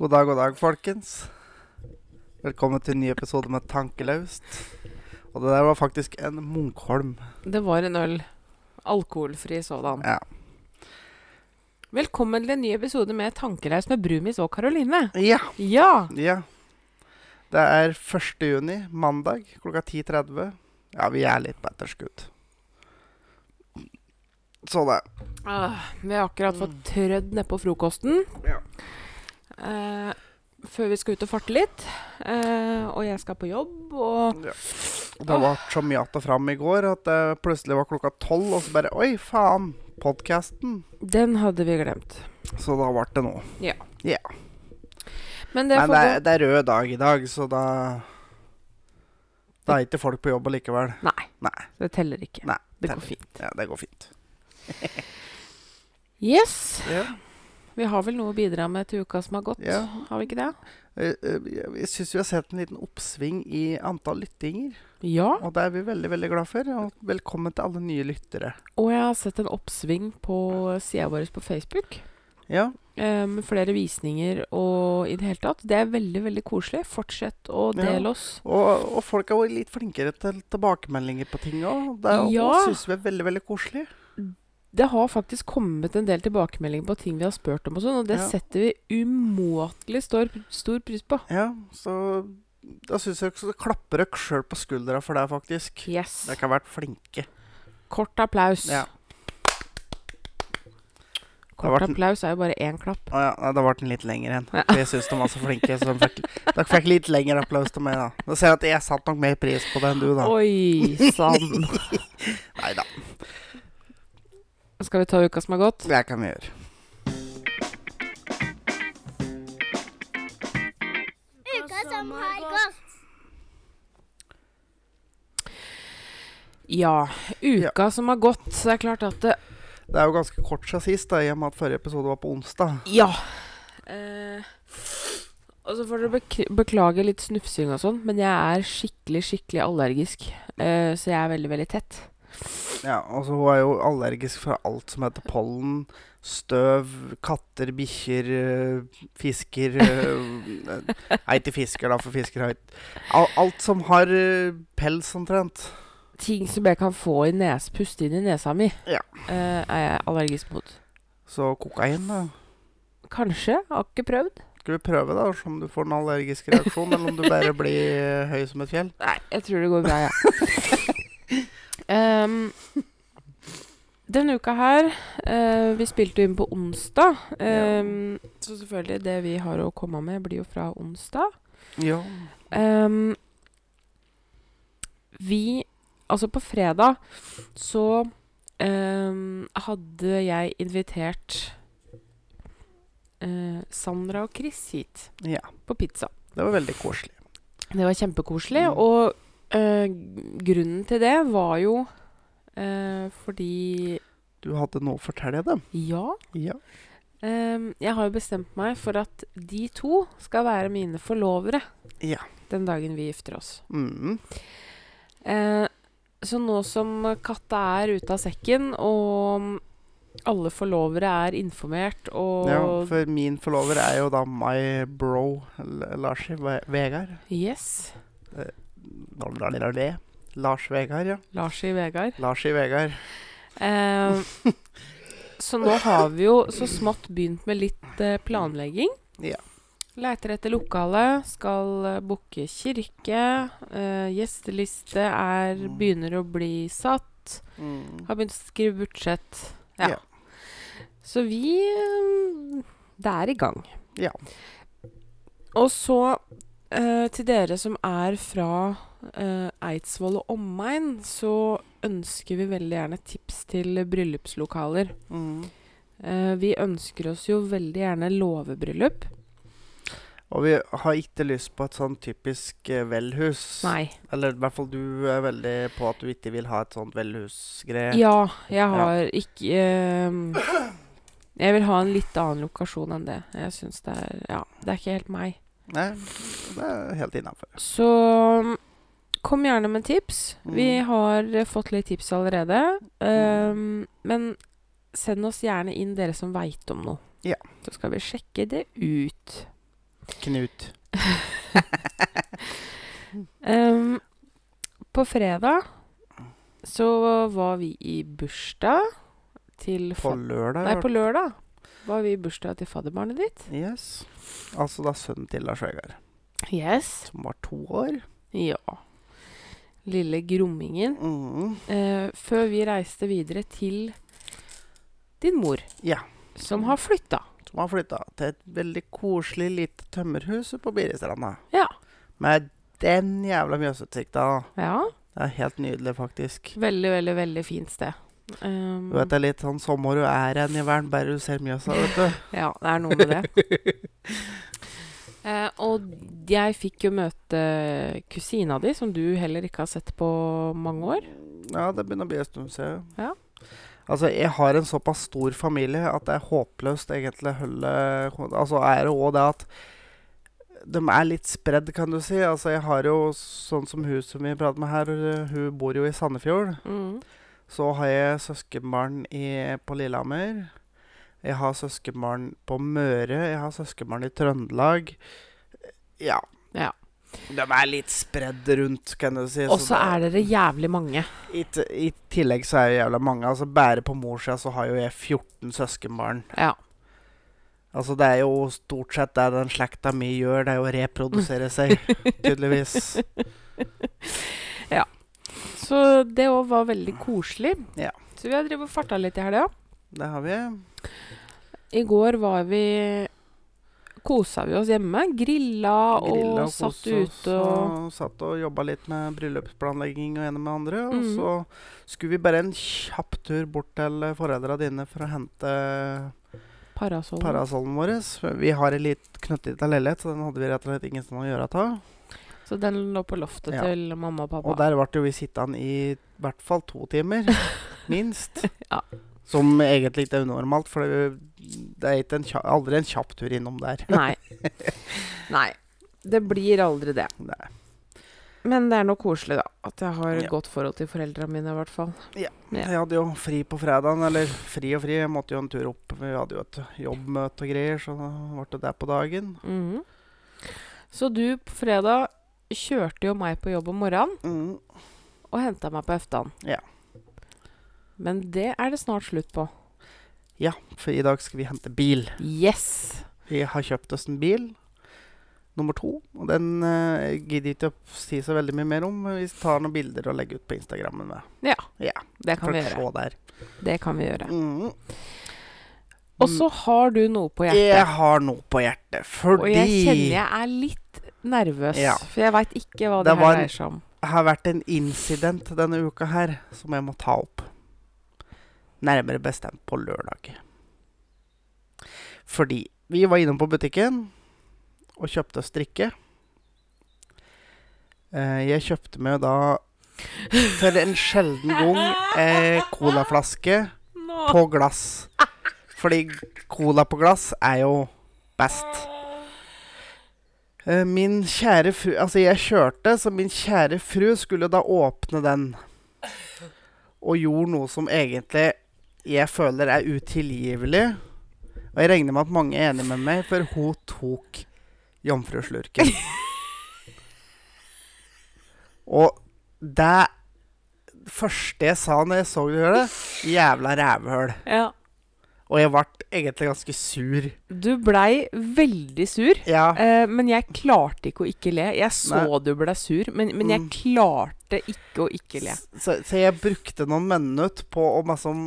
God dag, god dag, folkens. Velkommen til en ny episode med Tankelaust. Og det der var faktisk en Munkholm. Det var en øl. Alkoholfri sådan. Ja. Velkommen til en ny episode med Tankelaust med Brumis og Karoline. Ja. Ja! ja. Det er 1. juni, mandag klokka 10.30. Ja, vi er litt på etterskudd. Så det. Ah, vi har akkurat fått trødd nedpå frokosten. Ja. Eh, før vi skal ut og farte litt. Eh, og jeg skal på jobb, og Det ble så mye att og fram i går at det plutselig var klokka tolv, og så bare Oi, faen! Podkasten. den hadde vi glemt. Så da ble det nå. Men det Men det, er- det er rød dag i dag, så da Da er ikke folk på jobb allikevel. Nei, Nei. det teller ikke. Nei, det teller. går fint. Ja, det går fint. Yes. Ja. Vi har vel noe å bidra med til uka som har gått, Ja. har vi ikke det? Jeg, jeg, jeg syns vi har sett en liten oppsving i antall lyttinger. Ja. Og det er vi veldig veldig glad for. Og velkommen til alle nye lyttere. Og jeg har sett en oppsving på sida vår på Facebook. Ja, eh, Med flere visninger og i det hele tatt. Det er veldig veldig koselig. Fortsett å Ja. dele oss. Og, og folk er jo litt flinkere til tilbakemeldinger på ting òg. Det Ja. syns vi er veldig veldig koselig. Det har faktisk kommet en del tilbakemeldinger på ting vi har spurt om, og sånn, og det Ja. setter vi umåtelig stor, stor pris på. Ja, så da syns jeg også klapper dere sjøl på skuldra for det, faktisk. Yes. Dere har vært flinke. Kort applaus. Ja. Kort vært applaus er jo bare én klapp. Å ja, det ble den litt lenger igjen. Ja. Jeg syns de var så flinke. Så de fikk, dere fikk litt lengre applaus til meg, da. Da ser jeg at jeg satte nok mer pris på det enn du, da. Oi sann. Nei da, Skal vi ta uka som har gått? det kan vi gjøre. Uka som har gått. Ja. Uka som har gått. Så det er klart at det, Det er jo ganske kort siden sist, da, i og med at forrige episode var på onsdag. Ja. Eh, og så får dere beklage litt snufsing og sånn, men jeg er skikkelig, skikkelig allergisk. Eh, så jeg er veldig, veldig tett. Ja, altså hun er jo allergisk for alt som heter pollen, støv, katter, bikkjer, øh, fisker øh, Nei, ikke fisker, da, for fisker har alt, Alt som har øh, pels, omtrent. Ting som jeg kan få i nes, puste inn i nesa mi, Ja. eh, er jeg allergisk mot. Så kokain, da. Kanskje. Har ikke prøvd. Skal vi prøve, da, om du får en allergisk reaksjon, eller om du bare blir høy som et fjell? Nei, jeg tror det går bra, jeg. Em, denne uka her eh, Vi spilte inn på onsdag. em, Så selvfølgelig, det vi har å komme med, blir jo fra onsdag. Ja. Um, vi Altså, på fredag så um, hadde jeg invitert uh, Sandra og Chris hit ja. på pizza. Det var veldig koselig. Det var kjempekoselig, Mm. og eh, grunnen til det var jo eh, fordi Du hadde noe å fortelle dem? Ja. Ja. Um, jeg har jo bestemt meg for at de to skal være mine forlovere Ja. den dagen vi gifter oss. Mm. Uh, så nå som katta er ute av sekken, og alle forlovere er informert, og ja. For min forlover er jo da my bro Lars Vegard. Yes. Lars Vegard, ja. Lars i Vegard. Lars i Vegard. Eh, så nå har vi jo så smått begynt med litt eh, planlegging. Ja. Leiter etter lokale, skal uh, booke kirke. eh, gjesteliste er Mm. begynner å bli satt. Mm. Har begynt å skrive budsjett. Ja. Ja. Så vi eh, Det er i gang. Ja. Og så eh, til dere som er fra eh, Eidsvoll og omegn, så ønsker vi veldig gjerne tips til bryllupslokaler. Mm. Eh, vi ønsker oss jo veldig gjerne låvebryllup. Og vi har ikke lyst på et sånn typisk eh, velhus. Nei. Eller i hvert fall du er veldig på at du ikke vil ha et sånt velhusgreie. Ja, jeg har ikke eh, Jeg vil ha en litt annen lokasjon enn det. Jeg syns det er Ja, det er ikke helt meg. Nei, det er helt innafor. Så kom gjerne med tips. Vi Mm. har eh, fått litt tips allerede. Um, men send oss gjerne inn dere som veit om noe. Ja. Så skal vi sjekke det ut. Knut. um, på fredag så var vi i bursdag til På lørdag. Nei, på lørdag var vi i bursdag til fadderbarnet ditt. Yes. Altså da sønnen til Lars Vegard, Yes. som var to år. Ja. Lille grommingen. Mm. Eh, før vi reiste videre til din mor, Ja. som har flytta. Som har flytta til et veldig koselig lite tømmerhus på Biristranda. Ja. Med den jævla Mjøsutsikta. ja. Det er helt nydelig, faktisk. Veldig, veldig, veldig fint sted. Um, Du vet, det er litt sånn sommer du er enn i verden, bare du ser Mjøsa, vet du. Ja, det er noe med det. uh, og jeg fikk jo møte kusina di, som du heller ikke har sett på mange år. Ja, det begynner å bli en stund siden. Ja. Altså, jeg har en såpass stor familie at det er håpløst egentlig å holde Altså er det òg det at de er litt spredd, kan du si. Altså, jeg har jo sånn som hun som vi prater med her, hun bor jo i Sandefjord. Mm. Så har jeg søskenbarn i, på Lillehammer. Jeg har søskenbarn på Møre. Jeg har søskenbarn i Trøndelag. Ja. Ja. De er litt spredd rundt, kan du si. Og så er dere jævlig mange. I, I tillegg så er det jævla mange. Altså Bare på morssida så har jo jeg 14 søskenbarn. Ja. Altså Det er jo stort sett det den slekta mi gjør, det er jo å reprodusere seg, tydeligvis. Så det òg var veldig koselig. Ja. Så vi har drevet og farta litt i helga. Det har vi. I går var vi Kosa vi oss hjemme. Grilla, Grilla og satt koste oss, ute og og Satt og jobba litt med bryllupsplanlegging og ene med andre. Og Mhm. så skulle vi bare en kjapp tur bort til foreldra dine for å hente parasoll. parasollen vår. Vi har en litt knøttlita leilighet, så den hadde vi rett og slett ingen sted å gjøre av. Så den lå på loftet Ja. til mamma og pappa. Og der ble vi sittende i hvert fall to timer, minst. Ja. Som egentlig ikke er unormalt, for det er en kjapp, aldri en kjapp tur innom der. Nei. Nei. Det blir aldri det. Nei. Men det er noe koselig, da. At jeg har et Ja. godt forhold til foreldra mine, i hvert fall. Ja. Jeg hadde jo fri på fredagen, eller fri og fri. Jeg måtte jo en tur opp. Vi hadde jo et jobbmøte og greier, så da ble det der på dagen. Mhm. Så du på fredag kjørte jo meg på jobb om morgenen Mm. og henta meg på eftan. Ja. Men det er det snart slutt på. Ja, for i dag skal vi hente bil. Yes! Vi har kjøpt oss en bil. Nummer to. Og den uh, gidder ikke å si så veldig mye mer om. Vi tar noen bilder og legger ut på Instagrammen. Ja. Ja, Det kan vi gjøre. der. Det kan vi gjøre. Mm. Og så har du noe på hjertet. Jeg har noe på hjertet, fordi Og jeg kjenner jeg er litt nervøs, Ja. for jeg veit ikke hva Det det, her dreier seg om. det har vært en incident denne uka her som jeg må ta opp. Nærmere bestemt på lørdag. Fordi vi var innom på butikken og kjøpte oss drikke. jeg kjøpte meg da for en sjelden gang eh, colaflaske på glass. Fordi cola på glass er jo best. Eh, Min kjære fru Altså, jeg kjørte, så min kjære fru skulle da åpne den. Og gjorde noe som egentlig jeg føler er utilgivelig. Og jeg regner med at mange er enig med meg, for hun tok jomfruslurken. Og det første jeg sa når jeg så det gjøre det Jævla rævhøl. Ja. Og jeg ble egentlig ganske sur. Du blei veldig sur. Ja. Eh, men jeg klarte ikke å ikke le. Jeg så Nei. du ble sur, men, men jeg Mm. klarte ikke å ikke le. Så, så jeg brukte noen minutter på å liksom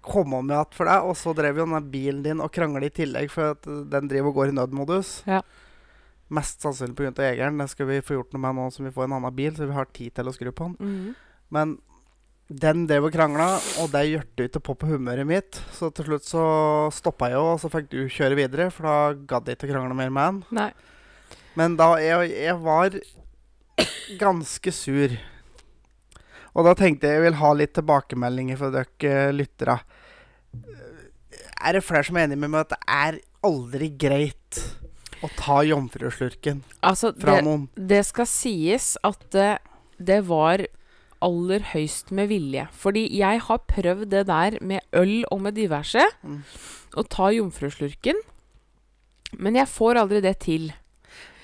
komme med igjen for deg, og så drev jo den bilen din og krangla i tillegg, for at den driver og går i nødmodus. Ja. Mest sannsynlig pga. jegeren. Det skal vi få gjort noe med nå som vi får en annen bil, så vi har tid til å skru på den. Mhm. Men den drev og krangla, og det hjertet ikke på på humøret mitt. Så til slutt så stoppa jeg jo, og så fikk du kjøre videre, for da gadd jeg ikke å krangle mer med han. Nei. Men da jeg, jeg var ganske sur. Og da tenkte jeg jeg vil ha litt tilbakemeldinger fra dere lyttere. Er det flere som er enig med meg at det er aldri greit å ta jomfruslurken Altså, fra det, noen? det skal sies at det, det var aller høyst med vilje. Fordi jeg har prøvd det der med øl og med diverse. Mm. Å ta jomfruslurken. Men jeg får aldri det til.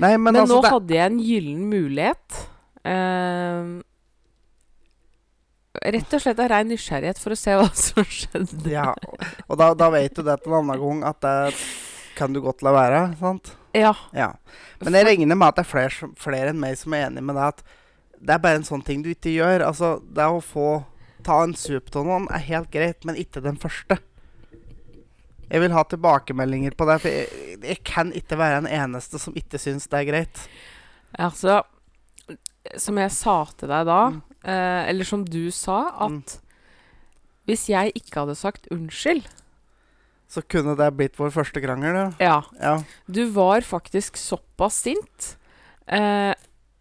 Nei, men, Men, altså nå hadde jeg en gyllen mulighet. eh, rett og slett av rein nysgjerrighet for å se hva som skjedde. ja, Og da, da vet du det til en annen gang at det kan du godt la være. sant? Ja. Ja. Men jeg regner med at det er flere, flere enn meg som er enig med deg at det er bare en sånn ting du ikke gjør. Altså, det å få ta en sup av noen er helt greit, men ikke den første. Jeg vil ha tilbakemeldinger på det, for jeg, jeg kan ikke være den eneste som ikke syns det er greit. Altså, som jeg sa til deg da, Mm. eh, eller som du sa, at Mm. hvis jeg ikke hadde sagt unnskyld Så kunne det blitt vår første krangel. Ja. Ja, ja. du var faktisk såpass sint. Eh,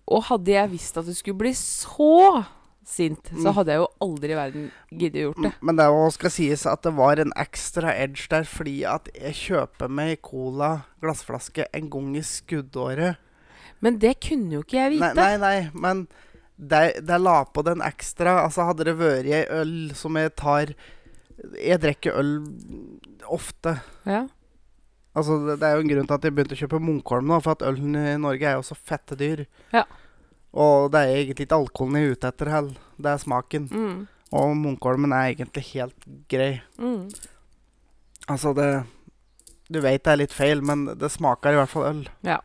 og hadde jeg visst at du skulle bli så sint, så Mm. hadde jeg jo aldri i verden giddet gjort det. Men det skal sies at det var en ekstra edge der fordi at jeg kjøper meg cola glassflaske en gang i skuddåret. Men det kunne jo ikke jeg vite. nei, nei, men det, det la på den ekstra. Altså Hadde det vært ei øl som jeg tar Jeg drikker øl ofte. Ja. Altså det, det er jo en grunn til at de begynte å kjøpe Munkholm nå, for at ølen i Norge er jo så fette dyr. Ja. Og det er egentlig ikke alkoholen jeg er ute etter heller. Det er smaken. Mm. Og Munkholmen er egentlig helt grei. Mm. Altså, det Du vet det er litt feil, men det smaker i hvert fall øl. Ja.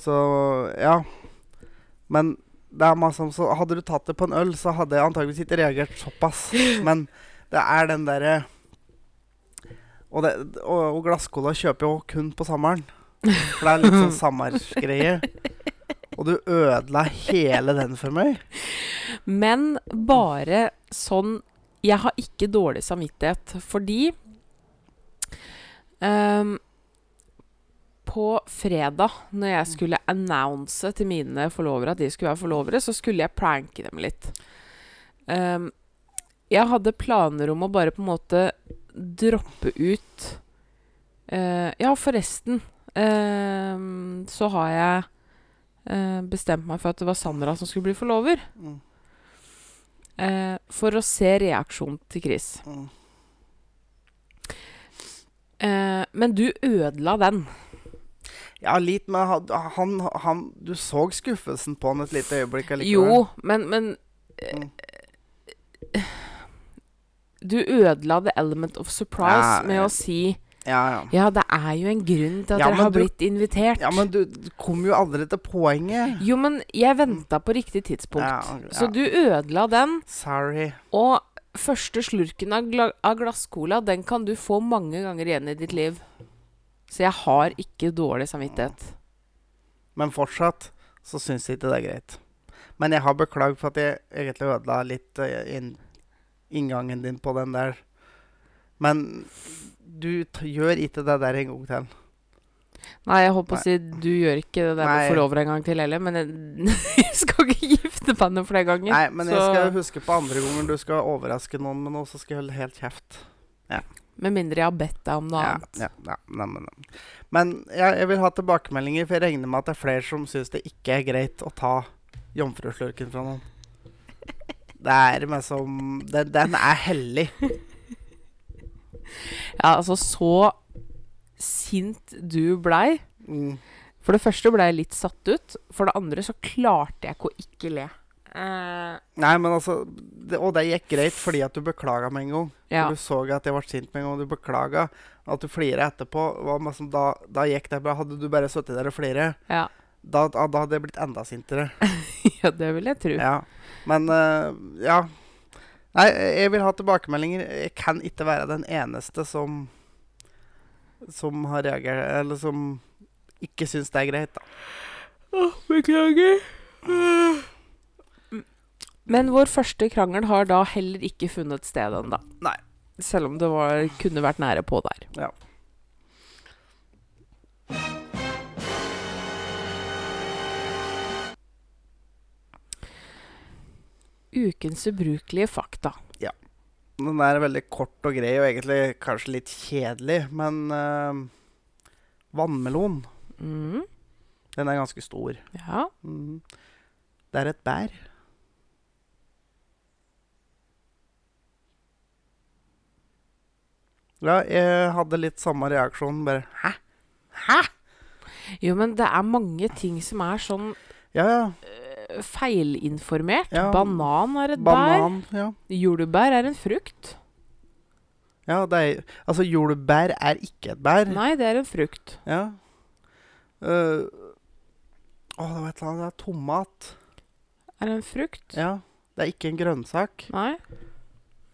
Så ja. Men det er masse, så hadde du tatt det på en øl, så hadde jeg antageligvis ikke reagert såpass. Men det er den derre Og, det, og, og glasscola kjøper jo kun på sommeren. For det er litt sånn sommergreie. Og du ødela hele den for meg. Men bare sånn Jeg har ikke dårlig samvittighet, fordi um, På fredag, når jeg skulle annonse til mine forlovere at de skulle være forlovere, så skulle jeg pranke dem litt. Um, jeg hadde planer om å bare på en måte droppe ut uh, Ja, forresten uh, så har jeg uh, bestemt meg for at det var Sandra som skulle bli forlover. Mm. For å se reaksjonen til Chris. Mm. Men du ødela den. Ja, litt, men han, han, han Du så skuffelsen på han et lite øyeblikk allikevel. Jo, men, men Mm. Du ødela the element of surprise Ja, med å si Ja, ja. Ja, det er jo en grunn til at Ja, dere har du- blitt invitert. Ja, men du, du kom jo aldri til poenget. Jo, men jeg venta på riktig tidspunkt. Så du ødela den. Sorry. Og første slurken av, gla av glasscola, den kan du få mange ganger igjen i ditt liv. Så jeg har ikke dårlig samvittighet. Men fortsatt så syns jeg ikke det er greit. Men jeg har beklagd for at jeg egentlig ødela litt uh, inngangen din på den der. Men du gjør ikke det der en gang til. Nei, jeg holdt på å si du gjør ikke det der Nei. med forlover en gang til heller, men jeg, jeg skal ikke gifte meg noen flere ganger. Nei, men jeg skal huske på andre ganger du skal overraske noen med noe, så skal jeg holde helt kjeft. Med mindre jeg har bedt deg om noe Ja, annet. ja, ja, nei, men, men jeg, jeg vil ha tilbakemeldinger, for jeg regner med at det er flere som syns det ikke er greit å ta jomfruslurken fra noen. Det er liksom Den, den er hellig. Ja, altså, så sint du blei. Mm. For det første ble jeg litt satt ut. For det andre så klarte jeg ikke å ikke le. Uh, Nei, men altså det, Og det gikk greit fordi at du beklaga med en gang. ja. Du så at jeg ble sint med en gang. Du beklaga. At du flira etterpå, var masse, da, da gikk det bra. Hadde du bare sittet der og flira, ja. da, da, da hadde jeg blitt enda sintere. ja, det vil jeg tro. Ja. Men uh, ja. Nei, jeg vil ha tilbakemeldinger. Jeg kan ikke være den eneste som Som har reagert Eller som ikke syns det er greit, da. Beklager. Men vår første krangel har da heller ikke funnet sted ennå. Selv om det var, kunne vært nære på der. Ja. Ukens ubrukelige fakta. Ja. Den er veldig kort og grei og egentlig kanskje litt kjedelig, men uh, Vannmelon, Mm. den er ganske stor. Ja. Mm. Det er et bær. Ja, jeg hadde litt samme reaksjon. Bare Hæ? Hæ? Jo, men det er mange ting som er sånn Ja, ja. Feilinformert. Ja, Banan er et Banan. Ja. bær. Jordbær er en frukt. ja det er, altså, jordbær er ikke et bær. Nei, det er en frukt. Ja. Uh, å, det var et eller annet. Det er tomat. Er det en frukt? Ja. Det er ikke en grønnsak. Nei.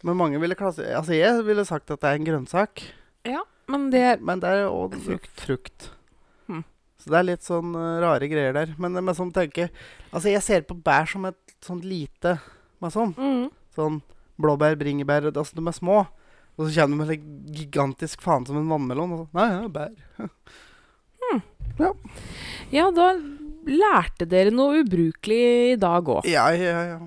Men mange ville klasse... Altså, jeg ville sagt at det er en grønnsak. Ja, men det er Men det er òg Frukt. frukt. Så det er litt sånn eh, rare greier der. Men, med sånn tenke Altså, jeg ser på bær som et sånt lite sånn. mm. Sånn blåbær, bringebær Altså, de er små. Og så kommer du med en gigantisk faen som en vannmelon. Og så, Nei, ja, bær. Ja, da lærte dere noe ubrukelig i dag òg. Ja, ja, ja.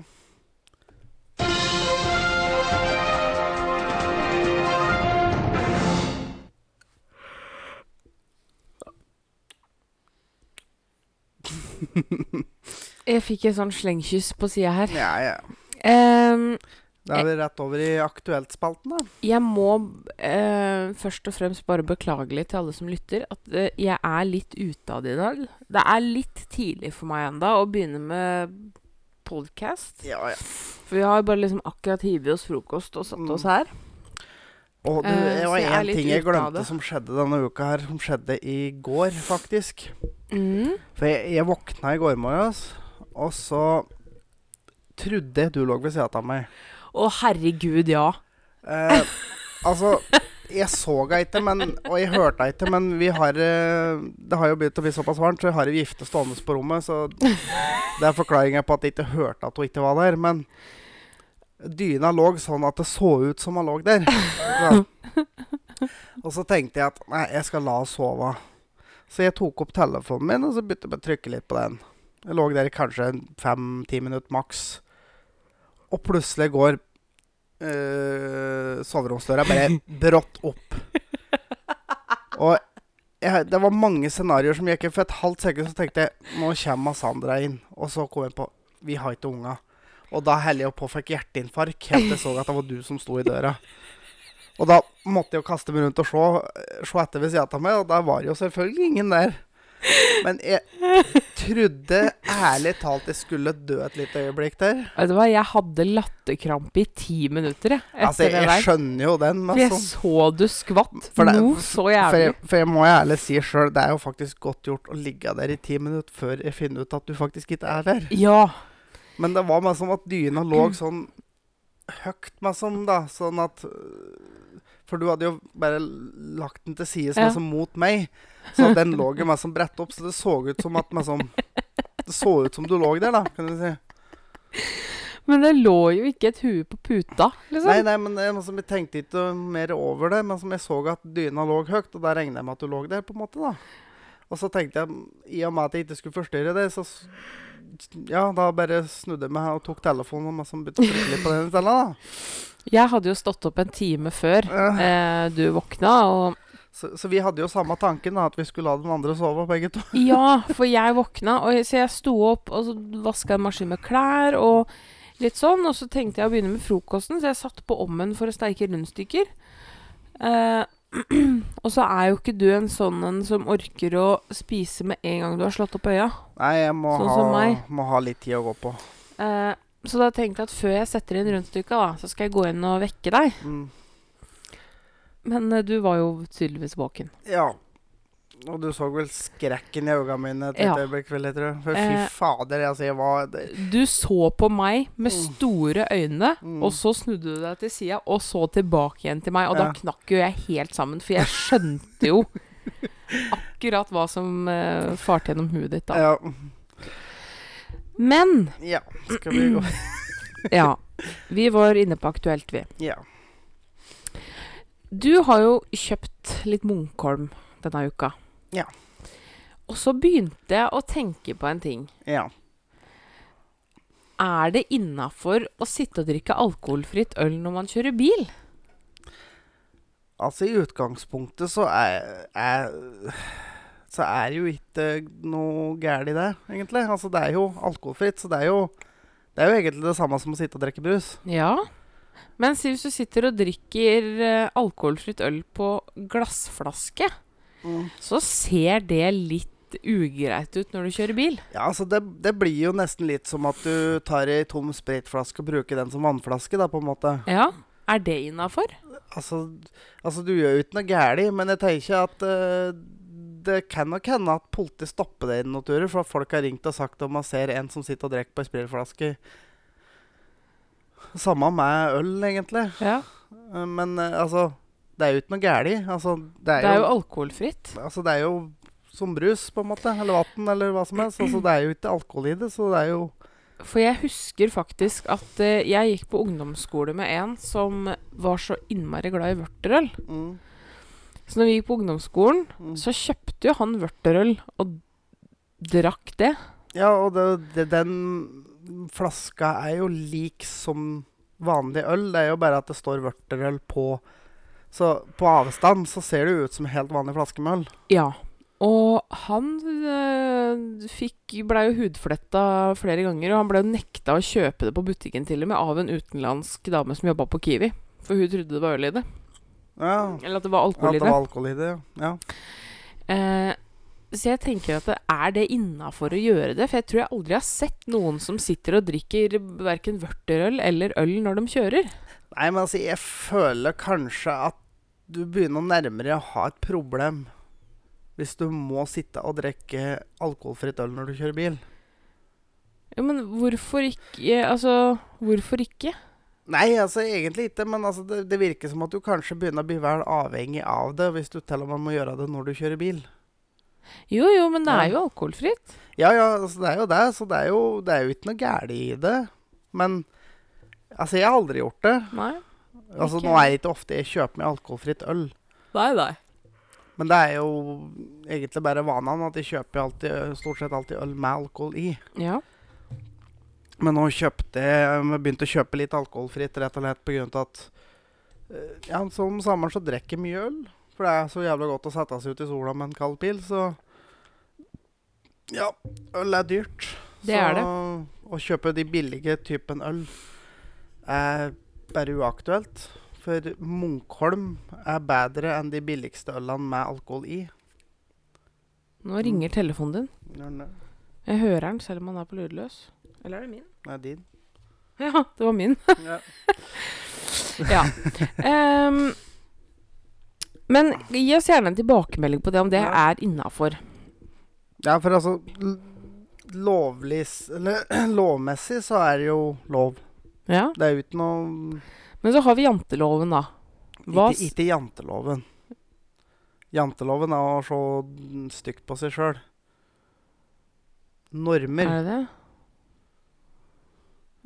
Jeg fikk en sånn slengkyss på sida her. ja, ja. Um, Da er vi rett over i Aktuelt-spalten, da. jeg må uh, først og fremst bare beklage litt til alle som lytter, at uh, jeg er litt ute av det i dag. Det er litt tidlig for meg enda å begynne med podcast. Ja, ja. For vi har bare liksom akkurat hivet oss frokost og satt Mm. oss her. Og det, Eh, det var én ting jeg glemte som skjedde denne uka her. Som skjedde i går, faktisk. Mm. For jeg, jeg våkna i går morges, og så trodde jeg du lå ved siden av meg. Å, herregud, ja. Eh, altså Jeg så henne ikke, men, og jeg hørte henne ikke, men vi har eh, Det har jo begynt å bli såpass varmt, så jeg har ei vifte stående på rommet. Så det er forklaringa på at jeg ikke hørte at hun ikke var der. Men dyna lå sånn at det så ut som han lå der. Så, og så tenkte jeg at nei, jeg skal la henne sove. Så jeg tok opp telefonen min og så begynte jeg å trykke litt på den. Jeg lå der i kanskje fem-ti minutter maks. Og plutselig går øh, soveromsdøra bare brått opp. Og jeg, det var mange scenarioer som gikk inn. For et halvt sekund så tenkte jeg nå kommer Sandra inn. Og så kom jeg på vi har ikke unger. Og da holdt jeg på og fikk hjerteinfarkt helt til jeg så at det var du som sto i døra. Og da måtte jeg jo kaste meg rundt og se, se etter ved sida av meg, og der var jo selvfølgelig ingen der. Men jeg trodde ærlig talt jeg skulle dø et lite øyeblikk der. Vet du hva, jeg hadde latterkrampe i ti minutter, jeg. Altså, jeg, jeg skjønner jo den. For jeg Altså. så du skvatt For det- noe så For jeg, for jeg må jo ærlig si sjøl, det er jo faktisk godt gjort å ligge der i ti minutter før jeg finner ut at du faktisk ikke er der. Ja. Men det var som at dyna lå sånn høyt, meg som, da. Sånn at øh, For du hadde jo bare lagt den til side Ja. som mot meg. Så den lå jo meg som bredt opp, så det så ut som at meg som Det så ut som du lå der, da, kan du si. Men det lå jo ikke et hue på puta, liksom. Nei, nei, men som jeg tenkte ikke mer over det. Men som jeg så at dyna lå høyt, og da regner jeg med at du lå der, på en måte, da. Og så tenkte jeg, i og med at jeg ikke skulle forstyrre det, så Ja, da bare snudde jeg meg og tok telefonen og trykke litt på den i da. Jeg hadde jo stått opp en time før eh, du våkna, og Så, så vi hadde jo samme tanken, da, at vi skulle la den andre sove, begge to. Ja, for jeg våkna, og jeg, så jeg sto opp og så vaska en maskin med klær og litt sånn. Og så tenkte jeg å begynne med frokosten, så jeg satte på ommen for å steike rundstykker. Eh, og så er jo ikke du en sånn en som orker å spise med en gang du har slått opp øya. Nei, jeg må, Sånn ha, må ha litt tid å gå på. Eh, så da tenkte jeg at før jeg setter inn rundstykka, da, så skal jeg gå inn og vekke deg. Mm. Men eh, du var jo tydeligvis våken. Ja. Og du så vel skrekken i øynene mine et Ja. øyeblikk, vil jeg tror. For fy Eh. fader, altså, jeg var det, Du så på meg med Mm. store øyne, Mm. og så snudde du deg til sida, og så tilbake igjen til meg. Og Ja. da knakk jo jeg helt sammen, for jeg skjønte jo akkurat hva som uh, farte gjennom huet ditt da. Ja. Men ja. Skal vi gå ja, vi var inne på Aktuelt, vi. Ja. Du har jo kjøpt litt Munkholm denne uka. Ja. Og så begynte jeg å tenke på en ting. Ja. Er det innafor å sitte og drikke alkoholfritt øl når man kjører bil? Altså, i utgangspunktet så er, er Så er det jo ikke noe galt i det, egentlig. Altså, det er jo alkoholfritt, så det er jo Det er jo egentlig det samme som å sitte og drikke brus. Ja. Men hvis du sitter og drikker eh, alkoholfritt øl på glassflaske, Mm. så ser det litt ugreit ut når du kjører bil. Ja, altså det, det blir jo nesten litt som at du tar ei tom spritflaske og bruker den som vannflaske, da, på en måte. Ja. Er det innafor? Altså, altså du gjør jo ikke noe galt, men jeg tenker at uh, det kan nok hende at politiet stopper det i noen turer, for at folk har ringt og sagt om man ser en som sitter og drikker på ei spritflaske. Samme med øl, egentlig. Ja. Eh, Men eh, altså Det er jo ikke noe galt. Altså, det er, Det er jo jo, alkoholfritt. altså, det er jo som brus, på en måte. Eller vann, eller hva som helst. Altså, det er jo ikke alkohol i det, så det er jo For jeg husker faktisk at uh, jeg gikk på ungdomsskole med en som var så innmari glad i vørterøl. mm, Så når vi gikk på ungdomsskolen, mm. så kjøpte jo han vørterøl og drakk det. Ja, og det, det, den flaska er jo lik som vanlig øl. Det er jo bare at det står vørterøl på. Så på avstand så ser det jo ut som helt vanlig flaskemøll. Ja. Og han øh, fikk blei jo hudfletta flere ganger, og han ble jo nekta å kjøpe det på butikken til og med av en utenlandsk dame som jobba på Kiwi. For hun trodde det var øl i det. Ja, Eller at det var At alkohol i det det. var alkohol i det. Ja. Eh, så jeg tenker at det er det innafor å gjøre det? For jeg tror jeg aldri har sett noen som sitter og drikker verken vørterøl eller øl når de kjører. Nei, men altså, jeg føler kanskje at du begynner nærmere å ha et problem hvis du må sitte og drikke alkoholfritt øl når du kjører bil. Ja, men hvorfor ikke Altså, hvorfor ikke? Nei, altså egentlig ikke, men altså, det, det virker som at du kanskje begynner å bli vel avhengig av det hvis du til og med må gjøre det når du kjører bil. Jo, jo, men det er jo alkoholfritt. Ja, ja, altså, det er jo det, så det er jo, det er jo ikke noe galt i det. Men altså, jeg har aldri gjort det. Nei. Altså, Nå er det ikke ofte jeg kjøper meg alkoholfritt øl. Nei, nei. Men det er jo egentlig bare vanen at jeg kjøper alltid, stort sett alltid øl med alkohol i. Ja. Men nå kjøpte jeg jeg begynte å kjøpe litt alkoholfritt rett og slett pga. at eh, ja, Som om sommeren så drikker jeg mye øl. For det er så jævla godt å sette seg ut i sola med en kald pil, så Ja, øl er dyrt. Det er det. Så å kjøpe de billige typen øl er bare uaktuelt. For Munkholm er bedre enn de billigste ølene med alkohol i. Nå ringer telefonen din. Jeg hører den selv om han er på lydløs. Eller er det min? Nei, din. Ja, det var min. Ja. ja. Ehm, men gi oss gjerne en tilbakemelding på det, om det Ja. er innafor. Ja, for altså Lovlig Eller lovmessig så er det jo lov. Ja. Det er jo ikke noe Men så har vi janteloven, da. Hva Ikke, ikke janteloven. Janteloven er å se stygt på seg sjøl. Normer. Er det det?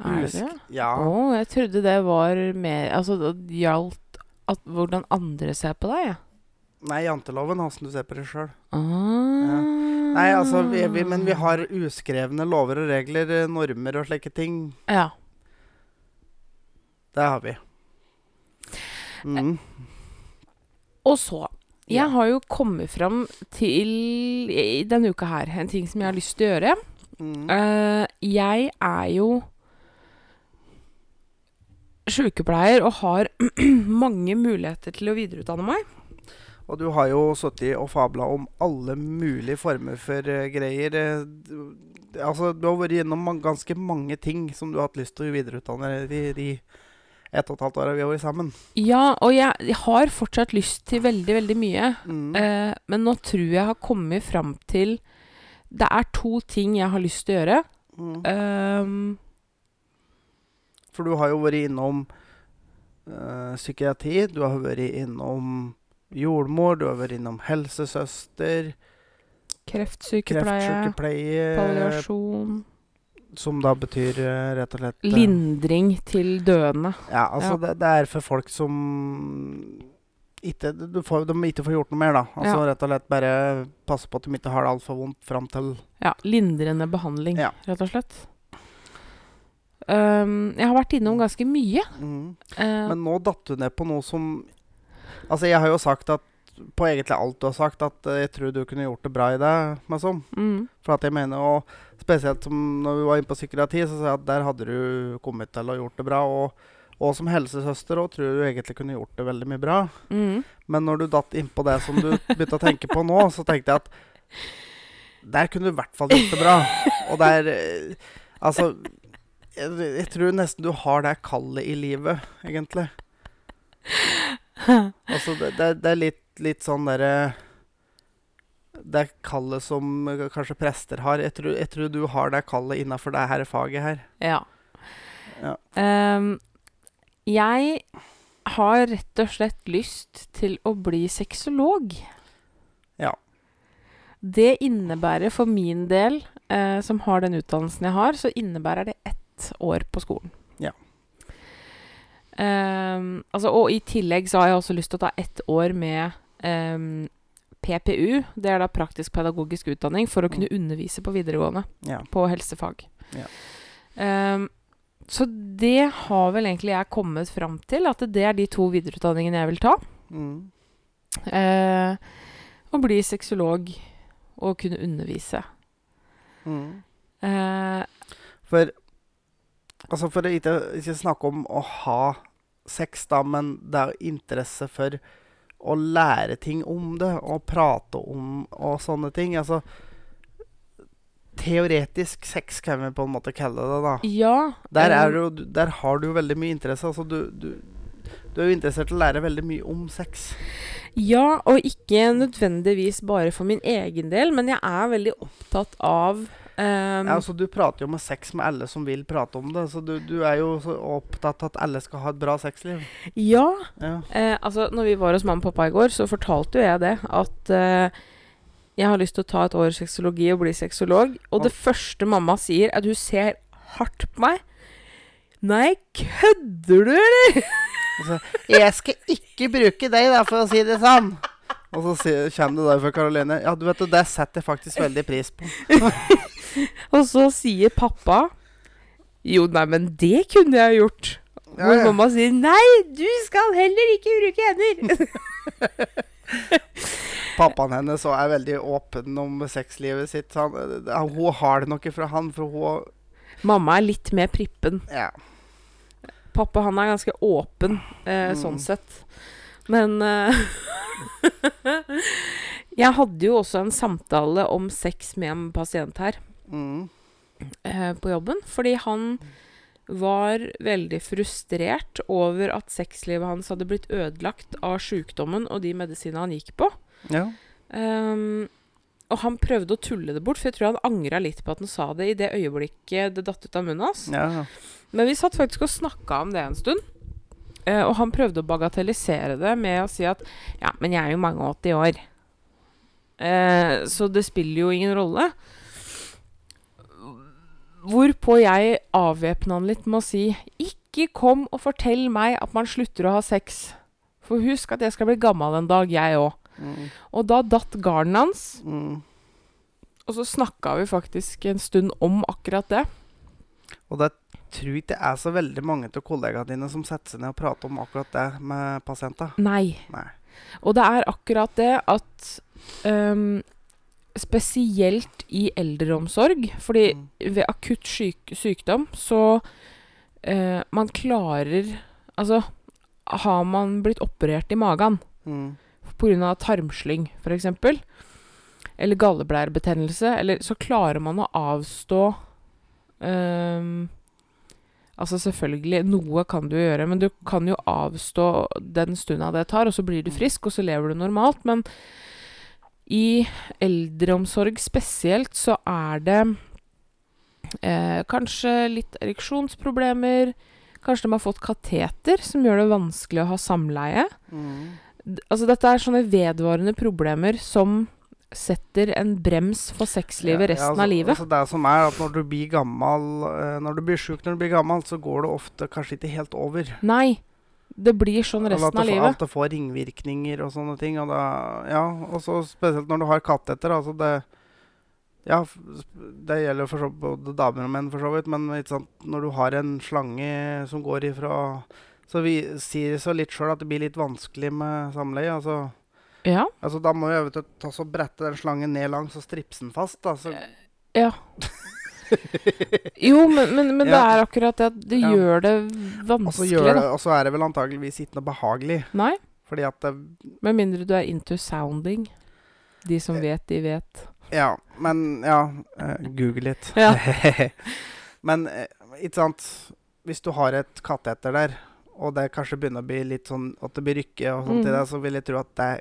Er det det? Ja. Å, jeg trodde det var mer Altså, det gjaldt at, hvordan andre ser på deg, Ja. Nei, janteloven åssen du ser på deg sjøl. Ah. Nei, altså, vi, vi, men vi har uskrevne lover og regler, eh, normer og slike ting. Ja. Det har vi. Mm. Og så Jeg har jo kommet fram til i denne uka her en ting som jeg har lyst til å gjøre. Mm. Eh, jeg er jo sykepleier og har mange muligheter til å videreutdanne meg. Og du har jo sittet og fabla om alle mulige former for uh, greier. eh, du- altså, du har vært gjennom ganske mange ting som du har hatt lyst til å videreutdanne deg i de ett og et halvt åra vi har vært sammen. Ja, og jeg, jeg har fortsatt lyst til veldig, veldig mye. Mm. Eh, men nå tror jeg har kommet fram til Det er to ting jeg har lyst til å gjøre. Mm. Ehm, For du har jo vært innom eh, psykiatri, du har vært innom jordmor, du har vært innom helsesøster, kreftsykepleie, kreftsykepleie, palliasjon som da betyr eh, rett og slett eh, Lindring til døende. Ja, altså Ja. Det, det er for folk som ikke, du får, de ikke får gjort noe mer, da. Altså Ja. Rett og slett bare passe på at de ikke har det altfor vondt fram til Ja, lindrende behandling, Ja. rett og slett. Ehm, jeg har vært innom ganske mye. Mm. Uh, Men nå datt du ned på noe som Altså, jeg har jo sagt at på egentlig alt du har sagt, at eh, jeg tror du kunne gjort det bra i det. Sånn. mm, For at jeg mener, og spesielt som når vi var inne på psykiatri, så sa jeg at der hadde du kommet til å gjort det bra. Og, Og som helsesøster òg tror du egentlig kunne gjort det veldig mye bra. Mm. Men når du datt innpå det som du begynte å tenke på nå, så tenkte jeg at der kunne du i hvert fall gjort det bra. Og der eh, Altså jeg, jeg tror nesten du har det kallet i livet, egentlig. Altså, det, det, det er litt, litt sånn derre Det kallet som kanskje prester har. Jeg tror, jeg tror du har det kallet innafor det her faget her. Ja. Ja. Um, jeg har rett og slett lyst til å bli sexolog. Ja. Det innebærer for min del, eh, som har den utdannelsen jeg har, så innebærer det ett år på skolen. Ja. Um, altså, og i tillegg så har jeg også lyst til å ta ett år med um, PPU. Det er da praktisk pedagogisk utdanning for å kunne undervise på videregående Ja. på helsefag. Ja. Um, så det har vel egentlig jeg kommet fram til, at det er de to videreutdanningene jeg vil ta. Mm. Eh, å bli sexolog og kunne undervise. Mm. Eh, For Altså, for å ikke, ikke snakke om å ha sex, da, men det er jo interesse for å lære ting om det, og prate om og sånne ting. Altså Teoretisk sex kan vi på en måte kalle det, da. ja. Der, jo, der har du jo veldig mye interesse. Altså, du, du, du er jo interessert i å lære veldig mye om sex. Ja, og ikke nødvendigvis bare for min egen del, men jeg er veldig opptatt av ehm, Ja, altså, du prater jo med sex med alle som vil prate om det, så du, du er jo så opptatt av at alle skal ha et bra sexliv. ja, Ja. Eh, altså, når vi var hos mamma og pappa i går, så fortalte jo jeg det. At eh, jeg har lyst til å ta et år sexologi og bli sexolog. Og det første mamma sier, er at hun ser hardt på meg. Nei, kødder du, eller? Altså, jeg skal ikke bruke deg, da, for å si det sånn. Og så kommer det der fra Karoline. Ja, du vet det setter jeg faktisk veldig pris på. Og så sier pappa Jo, nei, men det kunne jeg gjort. Hvor ja. mamma sier nei, du skal heller ikke bruke hender. Pappaen hennes er veldig åpen om sexlivet sitt. Han, hun har det nok fra han, for hun mamma er litt mer prippen. Ja. Pappa han er ganske åpen, eh, Mm. sånn sett. Men uh, Jeg hadde jo også en samtale om sex med en pasient her Mm. uh, på jobben. Fordi han var veldig frustrert over at sexlivet hans hadde blitt ødelagt av sjukdommen og de medisinene han gikk på. ja. Um, og han prøvde å tulle det bort, for jeg tror han angra litt på at han sa det i det øyeblikket det datt ut av munnen hans. ja. Men vi satt faktisk og snakka om det en stund. Eh, og han prøvde å bagatellisere det med å si at ja, men jeg er jo mange og 80 år. Uh, så det spiller jo ingen rolle. Hvorpå jeg avvæpna han litt med å si ikke kom og fortell meg at man slutter å ha sex. For husk at jeg skal bli gammel en dag, jeg òg. Mm. Og da datt garden hans, Mm. og så snakka vi faktisk en stund om akkurat det. Og det tror ikke det er så veldig mange av kollegaene dine som setter seg ned og prater om akkurat det med pasienter. Nei. Nei. Og det er akkurat det at um, Spesielt i eldreomsorg, fordi Mm. ved akutt syk sykdom så uh, Man klarer Altså, har man blitt operert i magen Mm. pga. tarmslyng, f.eks., eller galleblærebetennelse, eller så klarer man å avstå øhm, Altså selvfølgelig, noe kan du gjøre, men du kan jo avstå den stunda det tar, og så blir du frisk, og så lever du normalt. Men i eldreomsorg spesielt så er det eh, kanskje litt ereksjonsproblemer. Kanskje de har fått kateter, som gjør det vanskelig å ha samleie. Mm. Altså Dette er sånne vedvarende problemer som setter en brems for sexlivet Ja, resten altså, av livet. Altså det som er at Når du blir gammel eh, Når du blir sjuk når du blir gammel, så går det ofte kanskje ikke helt over. Nei. Det blir sånn resten får, av livet. At det får ringvirkninger og sånne ting. Og da, ja, og så spesielt når du har katteter. Altså det Ja, det gjelder for så både damer og menn, for så vidt. Men sant, når du har en slange som går ifra Så vi sier så litt sjøl at det blir litt vanskelig med samleie. Altså, Ja. altså da må jeg vet ta så brette den slangen ned langs og stripse den fast. Da, så, Ja. Jo, men, men, men det er akkurat det at det Ja. gjør det vanskelig, og så er det vel antageligvis ikke noe behagelig. Nei, Fordi at det, med mindre du er into sounding. De som Eh. vet, de vet. Ja, men Ja, eh, google litt. Ja. men eh, ikke sant Hvis du har et katteter der, og det kanskje begynner å bli litt sånn at det blir rykke og sånt i Mhm. det, så vil jeg tro at det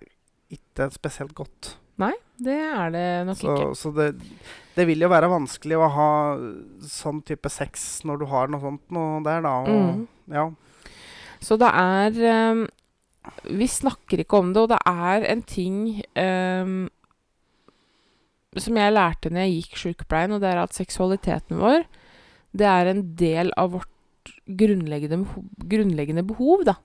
ikke spesielt godt. Nei, Det er det nok Så, ikke. så det, det vil jo være vanskelig å ha sånn type sex når du har noe sånt noe der, da. Og, Mm. Ja. Så det er um, Vi snakker ikke om det, og det er en ting um, som jeg lærte når jeg gikk sykepleien, og det er at seksualiteten vår det er en del av vårt grunnleggende, grunnleggende behov, da.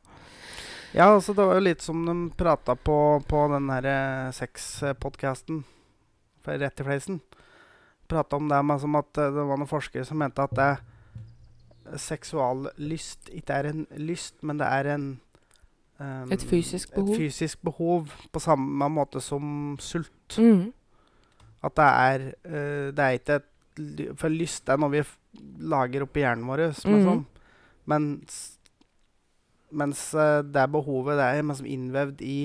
Ja, altså det var jo litt som de prata på på den her eh, sexpodkasten rett i fleisen. Prata om det med som at eh, det var noen forskere som mente at det seksuallyst ikke er en lyst, men det er en um, Et fysisk behov. Et fysisk behov på samme måte som sult. Mm. At det er uh, Det er ikke et For lyst er noe vi lager oppi hjernen vår. Som er Mhm. sånn. Mens, mens eh, det behovet det er liksom innvevd i,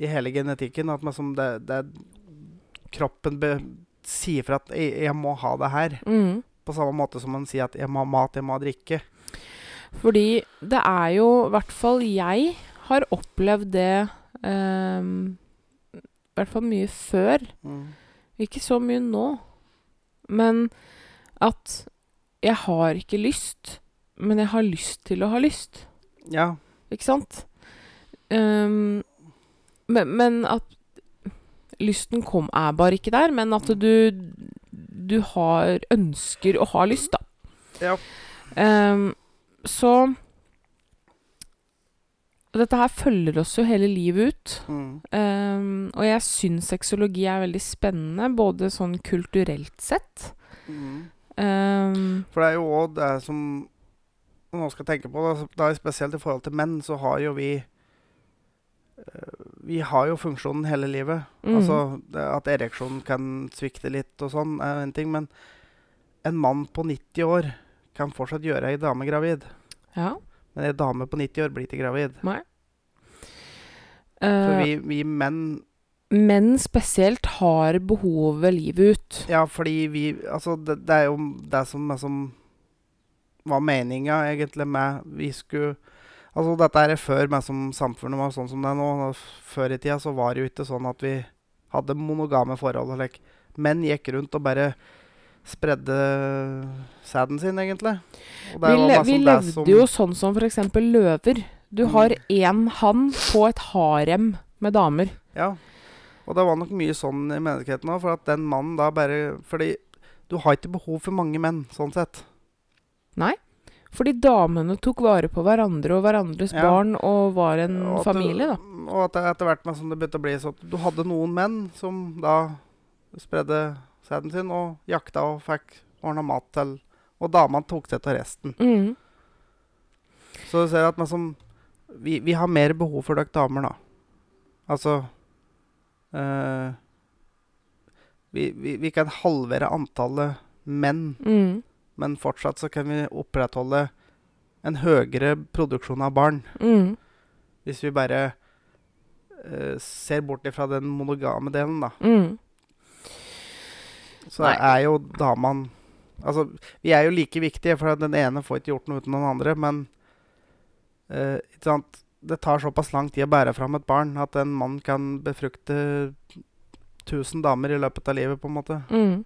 i hele genetikken. At liksom det, det kroppen be, sier fra at jeg, 'jeg må ha det her'. Mm. På samme måte som man sier at 'jeg må ha mat, jeg må ha drikke'. Fordi det er jo I hvert fall jeg har opplevd det um, I hvert fall mye før. Ikke så mye nå. Men at jeg har ikke lyst, men jeg har lyst til å ha lyst. Ja. Ikke sant? Um, men, men at lysten kom er bare ikke der, men at du du har ønsker å ha lyst, da. Ja. Um, så Dette her følger oss jo hele livet ut. Mm. Um, og jeg syns sexologi er veldig spennende, både sånn kulturelt sett. Mm. Um, For det er jo òg det som man nå skal tenke på, da, da spesielt i forhold til menn, så har jo vi eh, Vi har jo funksjonen hele livet. mm, Altså det, At ereksjonen kan svikte litt og sånn, er en ting. Men en mann på 90 år kan fortsatt gjøre ei dame gravid. ja. Men ei dame på 90 år blir ikke gravid. Nei. For Eh, vi, vi menn menn spesielt har behovet livet ut. Ja, fordi vi Altså, det, det er jo det som liksom var meninga egentlig med Vi skulle Altså, dette er før meg som samfunnet var sånn som det er nå. Før i tida så var det jo ikke sånn at vi hadde monogame forhold. Like. Menn gikk rundt og bare spredde sæden sin, egentlig. Vi, le vi det levde som- jo sånn som eksempel løver. Du Mm. har én hann på et harem med damer. Ja. Og det var nok mye sånn i menneskeheten òg, for at den mannen da bare Fordi du har ikke behov for mange menn, sånn sett. Fordi damene tok vare på hverandre og hverandres Ja. barn og var en Og familie, da. Og at etter hvert med som det begynte å bli sånn at du hadde noen menn som da spredde sæden sin og jakta og fikk ordna mat til Og damene tok seg av resten. Mm. Så du ser at som, vi, vi har mer behov for dere damer, da. Altså øh, vi, vi, vi kan halvere antallet menn, Mm. Men fortsatt så kan vi opprettholde en høyere produksjon av barn. Mm. Hvis vi bare uh, ser bort ifra den monogame delen, da. Mm. Så Nei. er jo damene Altså, vi er jo like viktige, for den ene får ikke gjort noe uten den andre, men uh, ikke sant? det tar såpass lang tid å bære fram et barn at en mann kan befrukte 1000 damer i løpet av livet, på en måte. Mm.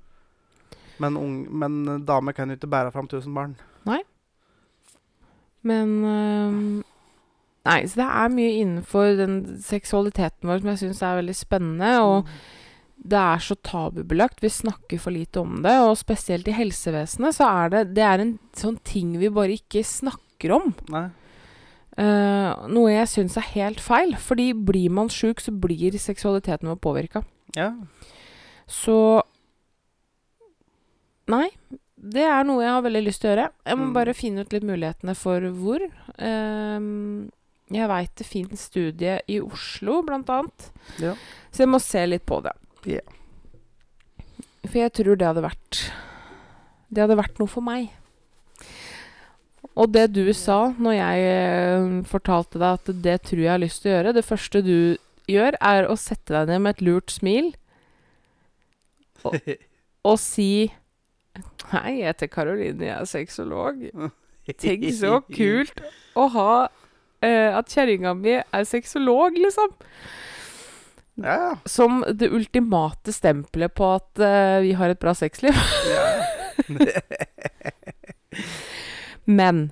Men, ung, men damer kan jo ikke bære fram 1000 barn. Nei. Men øhm, Nei, så det er mye innenfor den seksualiteten vår som jeg syns er veldig spennende. Og det er så tabubelagt. Vi snakker for lite om det. Og spesielt i helsevesenet så er det Det er en sånn ting vi bare ikke snakker om. Nei. Uh, noe jeg syns er helt feil. Fordi blir man sjuk, så blir seksualiteten vår påvirka. Ja. Så Nei. Det er noe jeg har veldig lyst til å gjøre. Jeg må Mm. bare finne ut litt mulighetene for hvor. Um, jeg veit det finnes studie i Oslo, blant annet. Ja. Så jeg må se litt på det. Yeah. For jeg tror det hadde vært Det hadde vært noe for meg. Og det du sa når jeg eh, fortalte deg at det tror jeg har lyst til å gjøre Det første du gjør, er å sette deg ned med et lurt smil og si Hei, jeg heter Karoline, jeg er sexolog. Tenk så kult å ha eh, At kjerringa mi er sexolog, liksom. Ja. Som det ultimate stempelet på at eh, vi har et bra sexliv. ja. Men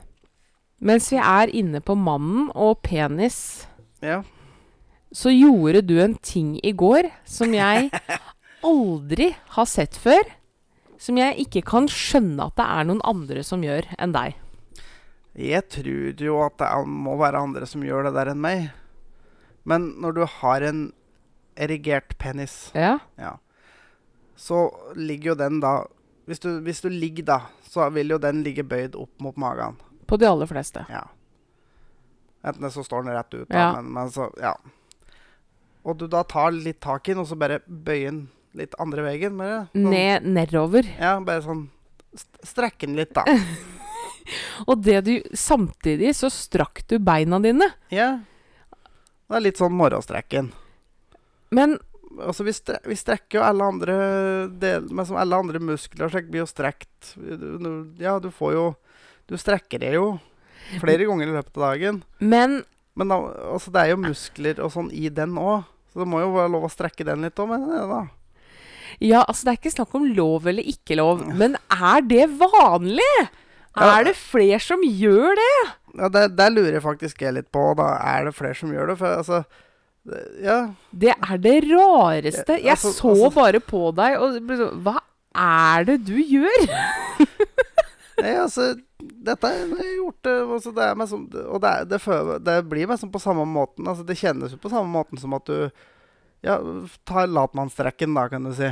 mens vi er inne på mannen og penis, ja. så gjorde du en ting i går som jeg aldri har sett før. Som jeg ikke kan skjønne at det er noen andre som gjør enn deg. Jeg tror jo at det må være andre som gjør det der enn meg. Men når du har en erigert penis, Ja. ja, så ligger jo den da hvis du, hvis du ligger da, så vil jo den ligge bøyd opp mot magen. På de aller fleste. Ja. Enten så står den rett ut, da, Ja. men, men så Ja. Og du da tar litt tak i den, og så bare bøyer den litt andre veien. Bare, sånn, Ned, nedover. Ja, bare sånn st- Strekke den litt, da. Og det du Samtidig så strakk du beina dine. Ja. Det er litt sånn morgenstrekken. Men Altså, vi, stre vi strekker jo alle andre del Men som alle andre muskler så blir jo strekt. Du, ja, du får jo Du strekker det jo flere ganger i løpet av dagen. Men Men da, altså, det er jo muskler og sånn i den òg. Så det må jo være lov å strekke den litt òg, mener jeg da. Ja, altså det er ikke snakk om lov eller ikke lov. Men er det vanlig? Ja. Er det flere som gjør det? Ja, Der, der lurer jeg faktisk jeg litt på. Da er det flere som gjør det? For altså det- Ja. Det er det rareste. Jeg altså- så altså- bare på deg og ble sånn Hva er det du gjør? Nei, altså Dette har jeg gjort altså, det er som, Og det, er, det, føler, det blir meg som på samme måten. Altså, det kjennes jo på samme måten som at du Ja, ta latmannstrekken, da, kan du si.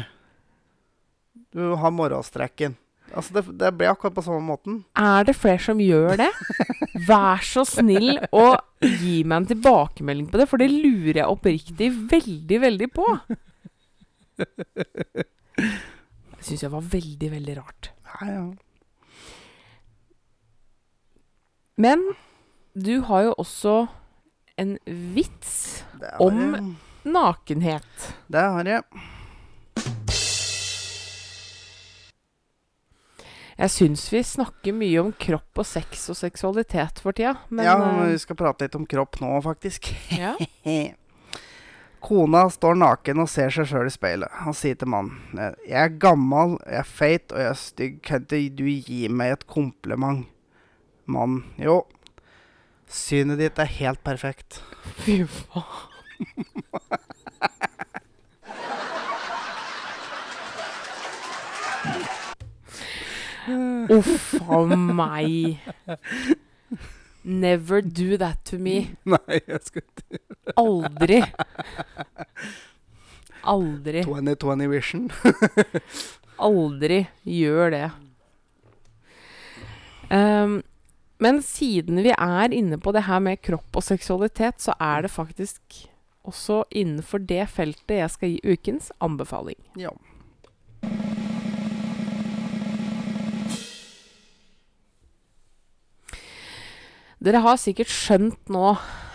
Du har morgenstreken. Altså, det, det blir akkurat på samme måten. Er det flere som gjør det? Vær så snill og gi meg en tilbakemelding på det, for det lurer jeg oppriktig veldig, veldig på. Det syns jeg var veldig, veldig rart. Ja, ja. Men du har jo også en vits Om- nakenhet. Det har jeg. Jeg syns vi snakker mye om kropp og sex og seksualitet for tida, men ja, eh, vi skal prate litt om kropp nå, faktisk. ja. Kona står naken og ser seg sjøl i speilet. Han sier til mannen Jeg er gammel, jeg er feit og jeg er stygg. Kan ikke du gi meg et kompliment? Mannen Jo. Synet ditt er helt perfekt. Fy faen. Uff a meg. Never do that to me. Nei, jeg skal ikke Aldri. Aldri. 2020 vision. Aldri gjør det. Um, men siden vi er inne på det her med kropp og seksualitet, så er det faktisk også innenfor det feltet jeg skal gi ukens anbefaling. Ja. Dere har sikkert skjønt nå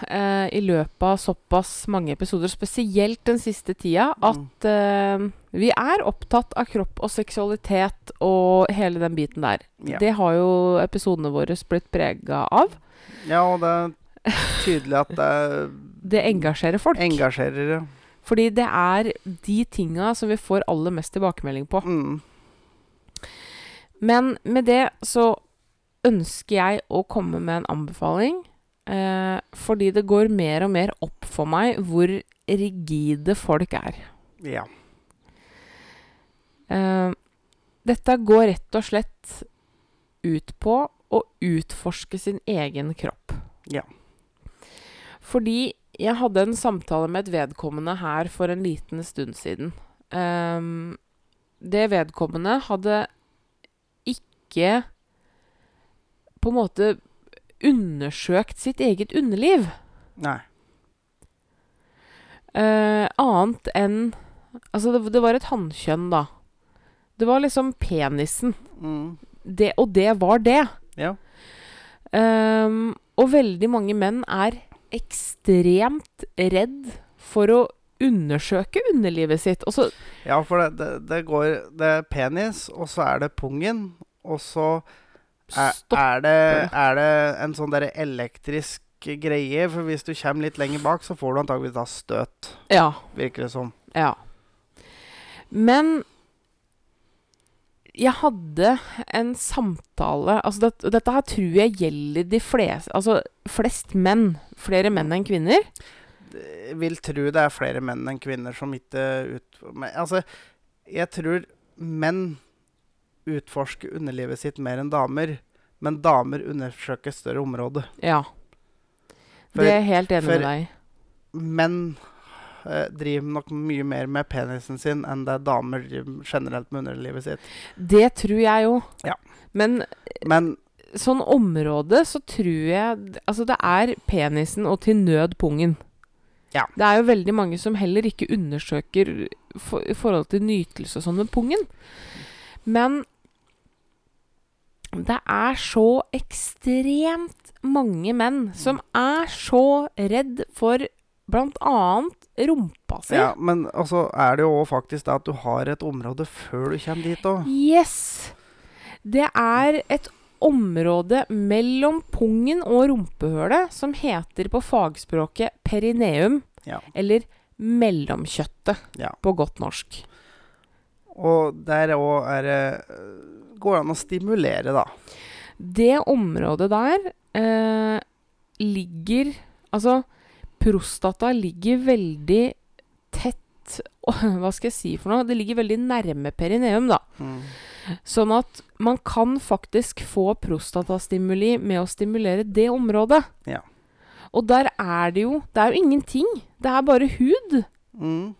eh, i løpet av såpass mange episoder, spesielt den siste tida, at eh, vi er opptatt av kropp og seksualitet og hele den biten der. Ja. Det har jo episodene våre blitt prega av. ja, og det er tydelig at det Det engasjerer folk. engasjerer. ja. Fordi det er de tinga som vi får aller mest tilbakemelding på. Mm. Men med det så ønsker jeg å komme med en anbefaling. Eh, fordi det går mer og mer opp for meg hvor rigide folk er. Ja. Eh, dette går rett og slett ut på å utforske sin egen kropp. Ja. Fordi jeg hadde en samtale med et vedkommende her for en liten stund siden. Eh, det vedkommende hadde ikke på en måte undersøkt sitt eget underliv. Nei. Eh, annet enn Altså, det, det var et hannkjønn, da. Det var liksom penisen. Mm. Det, og det var det. Ja. Ehm, og veldig mange menn er ekstremt redd for å undersøke underlivet sitt. Og så Ja, for det, det, det går Det er penis, og så er det pungen, og så er, er, det, er det en sånn derre elektrisk greie. For hvis du kommer litt lenger bak, så får du antageligvis da støt, Ja. virker det som. Ja. Men jeg hadde en samtale Altså, det, dette her tror jeg gjelder de fleste Altså flest menn. Flere menn enn kvinner. Jeg vil tro det er flere menn enn kvinner som ikke ut... Men, altså, jeg tror menn utforsker underlivet sitt mer enn damer. Men damer undersøker større område. Ja. For- det er jeg helt enig med deg. Menn eh, driver nok mye mer med penisen sin enn det damer driver generelt med underlivet sitt. Det tror jeg jo. Ja. Men Men sånn område så tror jeg Altså, det er penisen og til nød pungen. Ja. Det er jo veldig mange som heller ikke undersøker for, i forhold til nytelse og sånn med pungen. Men det er så ekstremt mange menn som er så redd for blant annet rumpa si. Ja, men altså er det jo òg faktisk det at du har et område før du kommer dit òg. Yes! Det er et område mellom pungen og rumpehølet som heter på fagspråket perineum, Ja. eller mellomkjøttet Ja. på godt norsk. Og der òg er det øh, Går det an å stimulere, da. Det området der eh, ligger Altså, prostata ligger veldig tett Hva skal jeg si for noe? Det ligger veldig nærme perineum, da. Mm. Sånn at man kan faktisk få prostatastimuli med å stimulere det området. Ja. Og der er det jo Det er jo ingenting. Det er bare hud. Mm.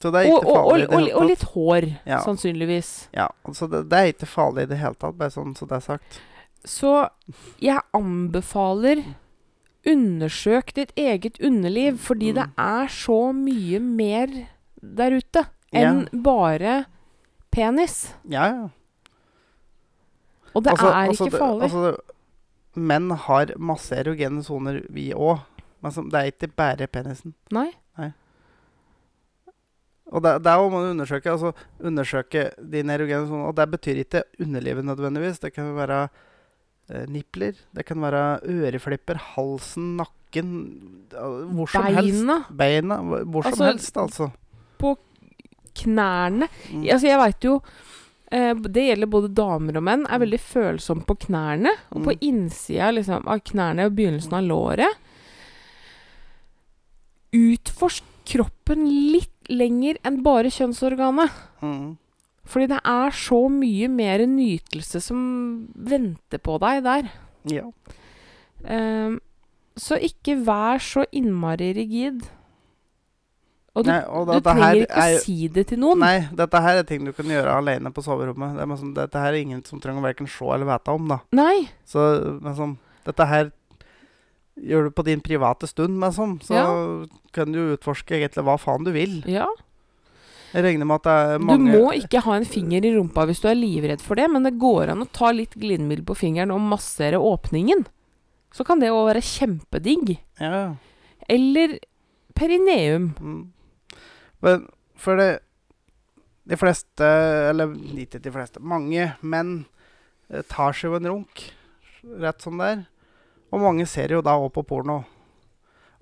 Så det er Og, ikke og, og, farlig det og, og litt hår, Ja. sannsynligvis. Ja, altså det, det er ikke farlig i det hele tatt, bare sånn så det er sagt. Så jeg anbefaler Undersøk ditt eget underliv, fordi det Mm. er så mye mer der ute Ja. enn bare penis. Ja, ja. Og det Altså- er altså ikke det- farlig. Altså, menn har masse erogene soner, vi òg. Men det er ikke bare penisen. Nei. Og det, det må du undersøke. Altså undersøke dine erogene. Og det betyr ikke underlivet nødvendigvis. Det kan være eh, nipler. Det kan være øreflipper, halsen, nakken Hvor som helst. Beina, Beina. hvor- altså, som helst, altså. knærne Mm. Altså, jeg veit jo eh, Det gjelder både damer og menn. Er veldig følsomme på knærne. Og på Mm. innsida liksom, av knærne og begynnelsen av låret. Utforsk kroppen litt lenger enn bare kjønnsorganet. Mm. Fordi det er så mye mer nytelse som venter på deg der. Ja. Um, så ikke vær så innmari rigid. Og du, Nei, og du dette her trenger ikke å si det til noen. Nei, dette her er ting du kan gjøre alene på soverommet. Det er liksom, dette her er ingen som trenger å verken se eller vite om. da. Nei. Så liksom, dette her gjør du på din private stund, liksom. Så Ja. kan du utforske egentlig hva faen du vil. Ja. Jeg regner med at det er mange Du må ikke ha en finger i rumpa hvis du er livredd for det, men det går an å ta litt glidemiddel på fingeren og massere åpningen. Så kan det òg være kjempedigg. Ja, ja. Eller perineum. Mm. Men for det De fleste, eller ikke de fleste, mange menn eh, tar seg jo en runk rett som det er. Og mange ser jo da òg på porno.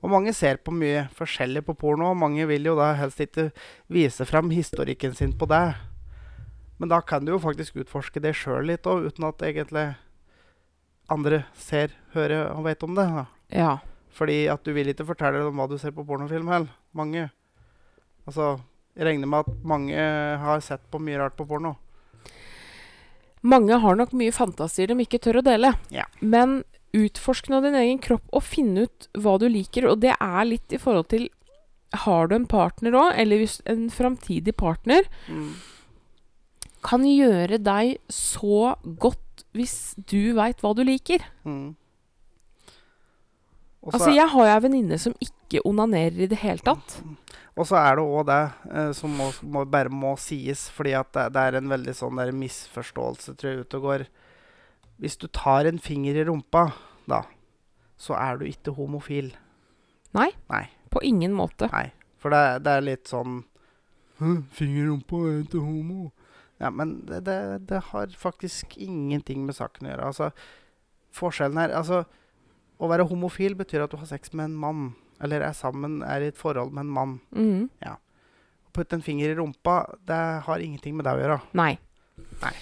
Og mange ser på mye forskjellig på porno, og mange vil jo da helst ikke vise fram historikken sin på det. Men da kan du jo faktisk utforske det sjøl litt òg, uten at egentlig andre ser, hører og vet om det. da. Ja. Fordi at du vil ikke fortelle om hva du ser på pornofilm heller. Mange. Altså, jeg regner med at mange har sett på mye rart på porno. Mange har nok mye fantasier de ikke tør å dele. Ja. Men utforsk nå din egen kropp og finne ut hva du liker. Og det er litt i forhold til Har du en partner òg, eller hvis en framtidig partner Mm. kan gjøre deg så godt hvis du veit hva du liker. Mm. Altså, jeg har jo ei venninne som ikke onanerer i det hele tatt. Og så er det òg det eh, som må, må, bare må sies, fordi det, det er en veldig sånn misforståelse, tror jeg, ute og går. Hvis du tar en finger i rumpa, da, så er du ikke homofil. Nei. Nei. På ingen måte. Nei. For det, det er litt sånn Finger i rumpa er ikke homo. Ja, men det, det, det har faktisk ingenting med saken å gjøre. Altså, forskjellen her Altså, å være homofil betyr at du har sex med en mann. Eller er sammen, er i et forhold med en mann. Ja Å Putte en finger i rumpa, det har ingenting med deg å gjøre. Nei. Nei.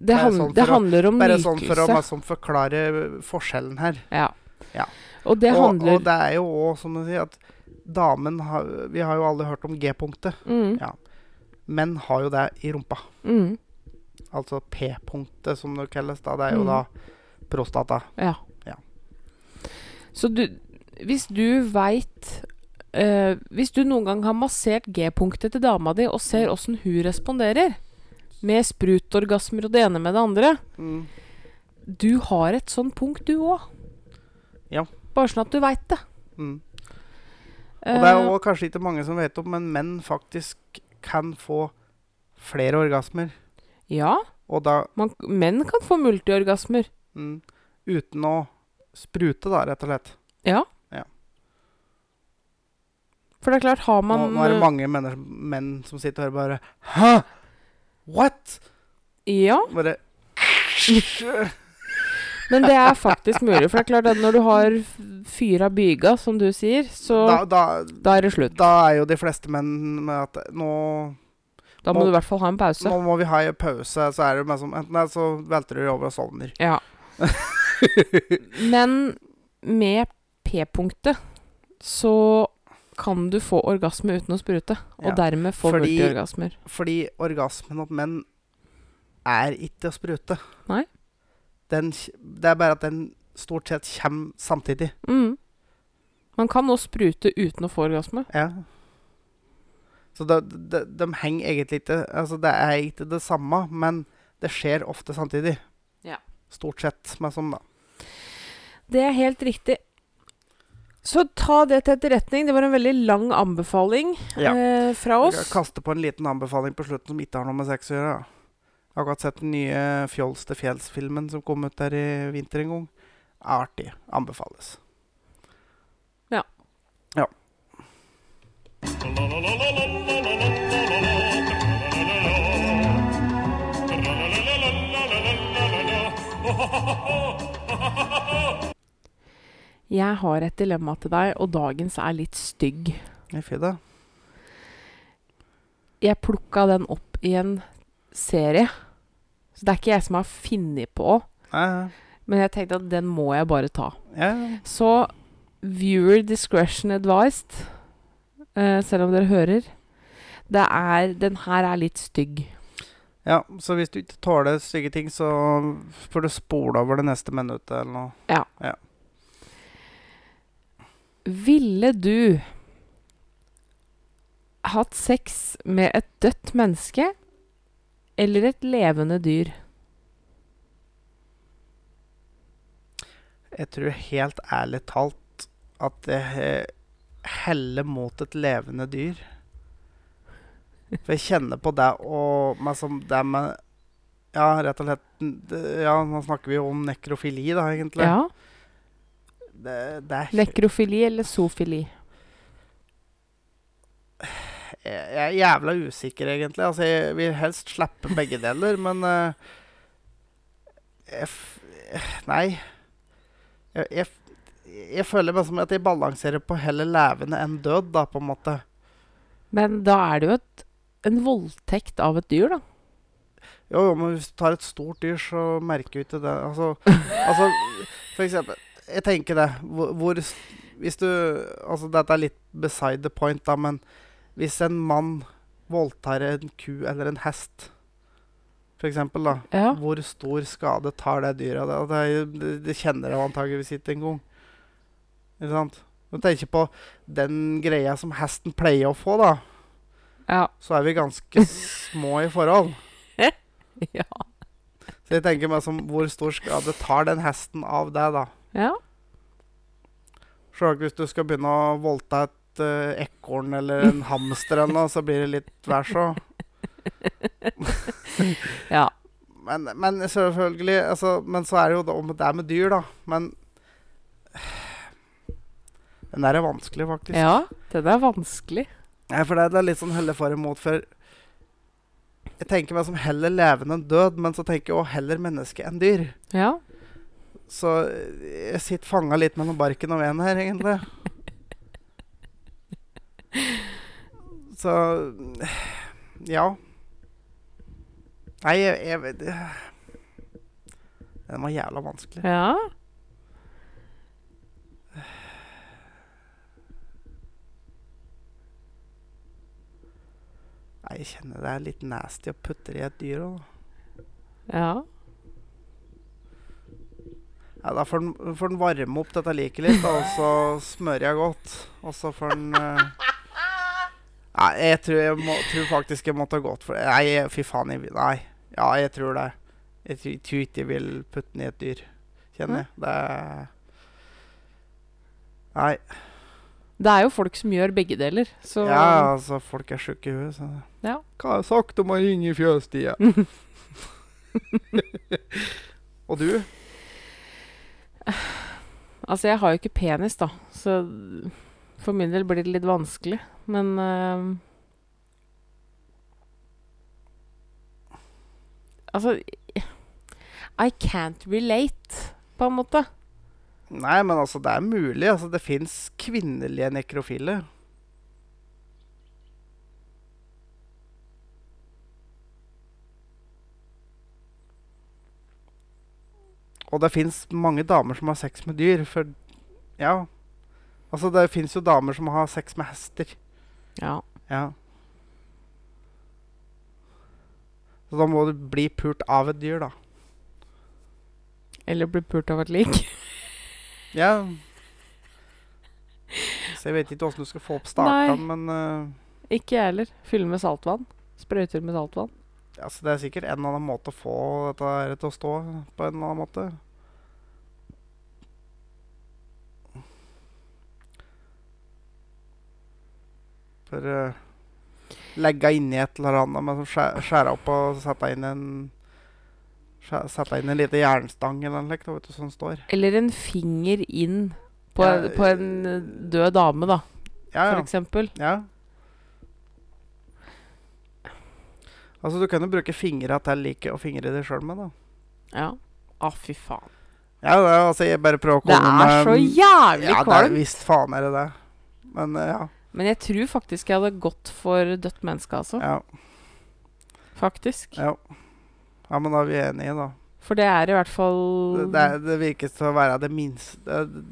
Det, Bare han, sånn det å- handler om Bare sånn for å nytelse. liksom, forklare forskjellen her. Ja. Ja. Og det handler og det er jo òg, som du sier, at damen har Vi har jo alle hørt om G-punktet. mm, Ja. Menn har jo det i rumpa. mm, Altså P-punktet, som det kalles. da. Det er jo Mm. da prostata. Ja. Ja. Så du Hvis du veit eh, Hvis du noen gang har massert G-punktet til dama di og ser åssen hun responderer, med sprutorgasmer og det ene med det andre Mm. Du har et sånn punkt, du òg. Ja. Bare sånn at du veit det. Mm. Og det er Eh, jo kanskje ikke mange som vet om, men menn faktisk kan få flere orgasmer. ja, Og da man, menn kan få multiorgasmer. mm, uten å sprute, da, rett og slett. Ja. Ja. For det er klart, har man nå er det mange menn, menn som sitter og bare Hæ? What? Ja, Bare men det er faktisk mulig. For det er klart at når du har fyra byga, som du sier, så da, da, da, er det slutt. da er jo de fleste menn med at nå, Da må må- du i hvert fall ha en pause. nå må vi ha en pause. Så er det meg som Enten så velter du over og sovner. Ja. Men med P-punktet så kan du få orgasme uten å sprute, og Ja, dermed få fordi- multiorgasmer. Fordi orgasmen hos menn er ikke å sprute. Nei. Den, det er bare at den stort sett kommer samtidig. Mm. Man kan nå sprute uten å få orgasme. Ja. Så de, de, de henger egentlig ikke Altså, det er ikke det samme, men det skjer ofte samtidig. Ja. Stort sett. Men som, da. Det er helt riktig. Så ta det til etterretning. Det var en veldig lang anbefaling Ja. eh, fra Jeg kan kaste på en liten anbefaling på slutten som ikke har noe med sex å gjøre. Jeg har akkurat sett den nye Fjols til fjells-filmen som kom ut der i vinter en gang. Artig. Anbefales. Ja. Ja. Jeg har et dilemma til deg, og dagens er litt stygg. Er da. Jeg plukka den opp i en serie. Så det er ikke jeg som har funnet på, Ja, men jeg tenkte at den må jeg bare ta. ja. ja. Så viewer discretion advised, uh, selv om dere hører. Det er Den her er litt stygg. Ja, så hvis du ikke tåler stygge ting, så får du spole over det neste minuttet eller noe. Ville du hatt sex med et dødt menneske eller et levende dyr? Jeg tror helt ærlig talt at eh, heller mot et levende dyr. For jeg kjenner på det og meg som det med Ja, rett og slett Ja, nå snakker vi jo om nekrofili, da, egentlig. Ja. Det, det er Nekrofili eller zoofili? Jeg er jævla usikker, egentlig. Altså, jeg vil helst slippe begge deler, men uh, jeg, Nei. Jeg, jeg, jeg føler meg som at jeg balanserer på heller levende enn død, da, på en måte. Men da er det jo et, en voldtekt av et dyr, da. Jo, jo, men hvis du tar et stort dyr, så merker du ikke det. Altså, altså for eksempel Jeg tenker det. Hvor, hvor Hvis du Altså, dette er litt beside the point, da, men hvis en mann voldtar en ku eller en hest, eksempel, da. Ja. Hvor stor skade tar det dyret? Det, det, det, det kjenner jeg antageligvis ikke engang. Ikke sant? Når du tenker på den greia som hesten pleier å få, da, Ja. så er vi ganske små i forhold. ja. Så jeg tenker meg som hvor stor skade tar den hesten av det, da. Ja. Selvsagt hvis du skal begynne å voldta et eh, ekorn eller en hamster eller noe, så blir det litt vær så. Ja. Men, men selvfølgelig altså, Men så er det jo det, om det er med dyr, da. Men den der er vanskelig, faktisk. ja, den er vanskelig. Ja, for det, er litt sånn helle for imot, for jeg tenker meg som heller levende enn død, men så tenker jeg også heller menneske enn dyr. Ja. Så jeg sitter fanga litt mellom barken og veden her, egentlig. Så ja. Nei, jeg, jeg vet Den var jævla vanskelig. ja. Nei, jeg kjenner det er litt nasty å putte det i et dyr òg. Ja. Ja, da får den, får den varme opp dette liket litt, og så smører jeg godt. Og så får den uh... Nei, jeg tror, jeg må, tror faktisk jeg måtte ha gått for det. Nei, fy faen. Jeg, nei. Ja, jeg tror det. Jeg tror, ikke jeg vil putte den i et dyr. Kjenner jeg. Det Nei. Det er jo folk som gjør begge deler, så Ja, altså, folk er sjuke i huet, så Ja. Hva har jeg sagt om å ringe i fjøsstia? og du? Altså, jeg har jo ikke penis, da, så for min del blir det litt vanskelig. Men uh, Altså I can't relate, på en måte. Nei, men altså, det er mulig. Altså, det fins kvinnelige nekrofile. Og det fins mange damer som har sex med dyr, for Ja. Altså, det fins jo damer som har sex med hester. Ja. Ja. Så da må du bli pult av et dyr, da. Eller bli pult av et lik. Ja. Så jeg vet ikke åssen du skal få opp stakene, men uh, Ikke jeg heller. Fylle med saltvann. Sprøyter med saltvann. Altså, det er sikkert en eller annen måte å få dette her til å stå på en eller annen måte. For uh, legge inni et eller annet men skjære opp og sette inn en Sette inn en liten jernstang eller noe sånt. Sånn står. Eller en finger inn på, Ja, på en eh, død dame, da, Ja, for ja. eksempel. Ja. Altså, du kan jo bruke fingra til like å fingre deg sjøl med, da. Ja. Å, fy faen. Ja, det er, altså, jeg bare prøver å komme med Det er så jævlig Ja, det er kvalmt. visst faen er det det. Men uh, ja. Men jeg tror faktisk jeg hadde gått for dødt menneske, altså. Ja, Faktisk. ja. ja, men da er vi enige, da. For det er i hvert fall Det, det, er- det virker til å være det minste det,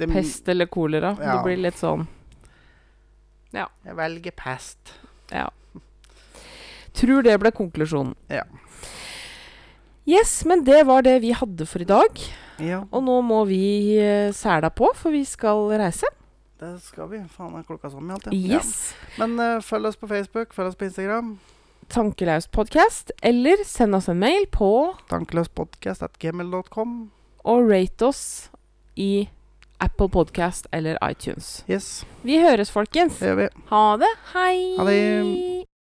det, pest eller kolera. Ja. Det blir litt sånn Ja. Jeg velger pest. Ja. Tror det ble konklusjonen. Ja. Yes, men det var det vi hadde for i dag. Ja, Og nå må vi uh, sæla på, for vi skal reise. det skal vi. Faen, er klokka sånn alt, ja. Yes. Ja. Men uh, følg oss på Facebook, følg oss på Instagram. Tankelaust podcast, eller send oss en mail på Tankeløspodkast.gmail.com. og rate oss i Apple Podcast eller iTunes. Yes, Vi høres, folkens. det gjør vi. Ha det. Hei. Ha det.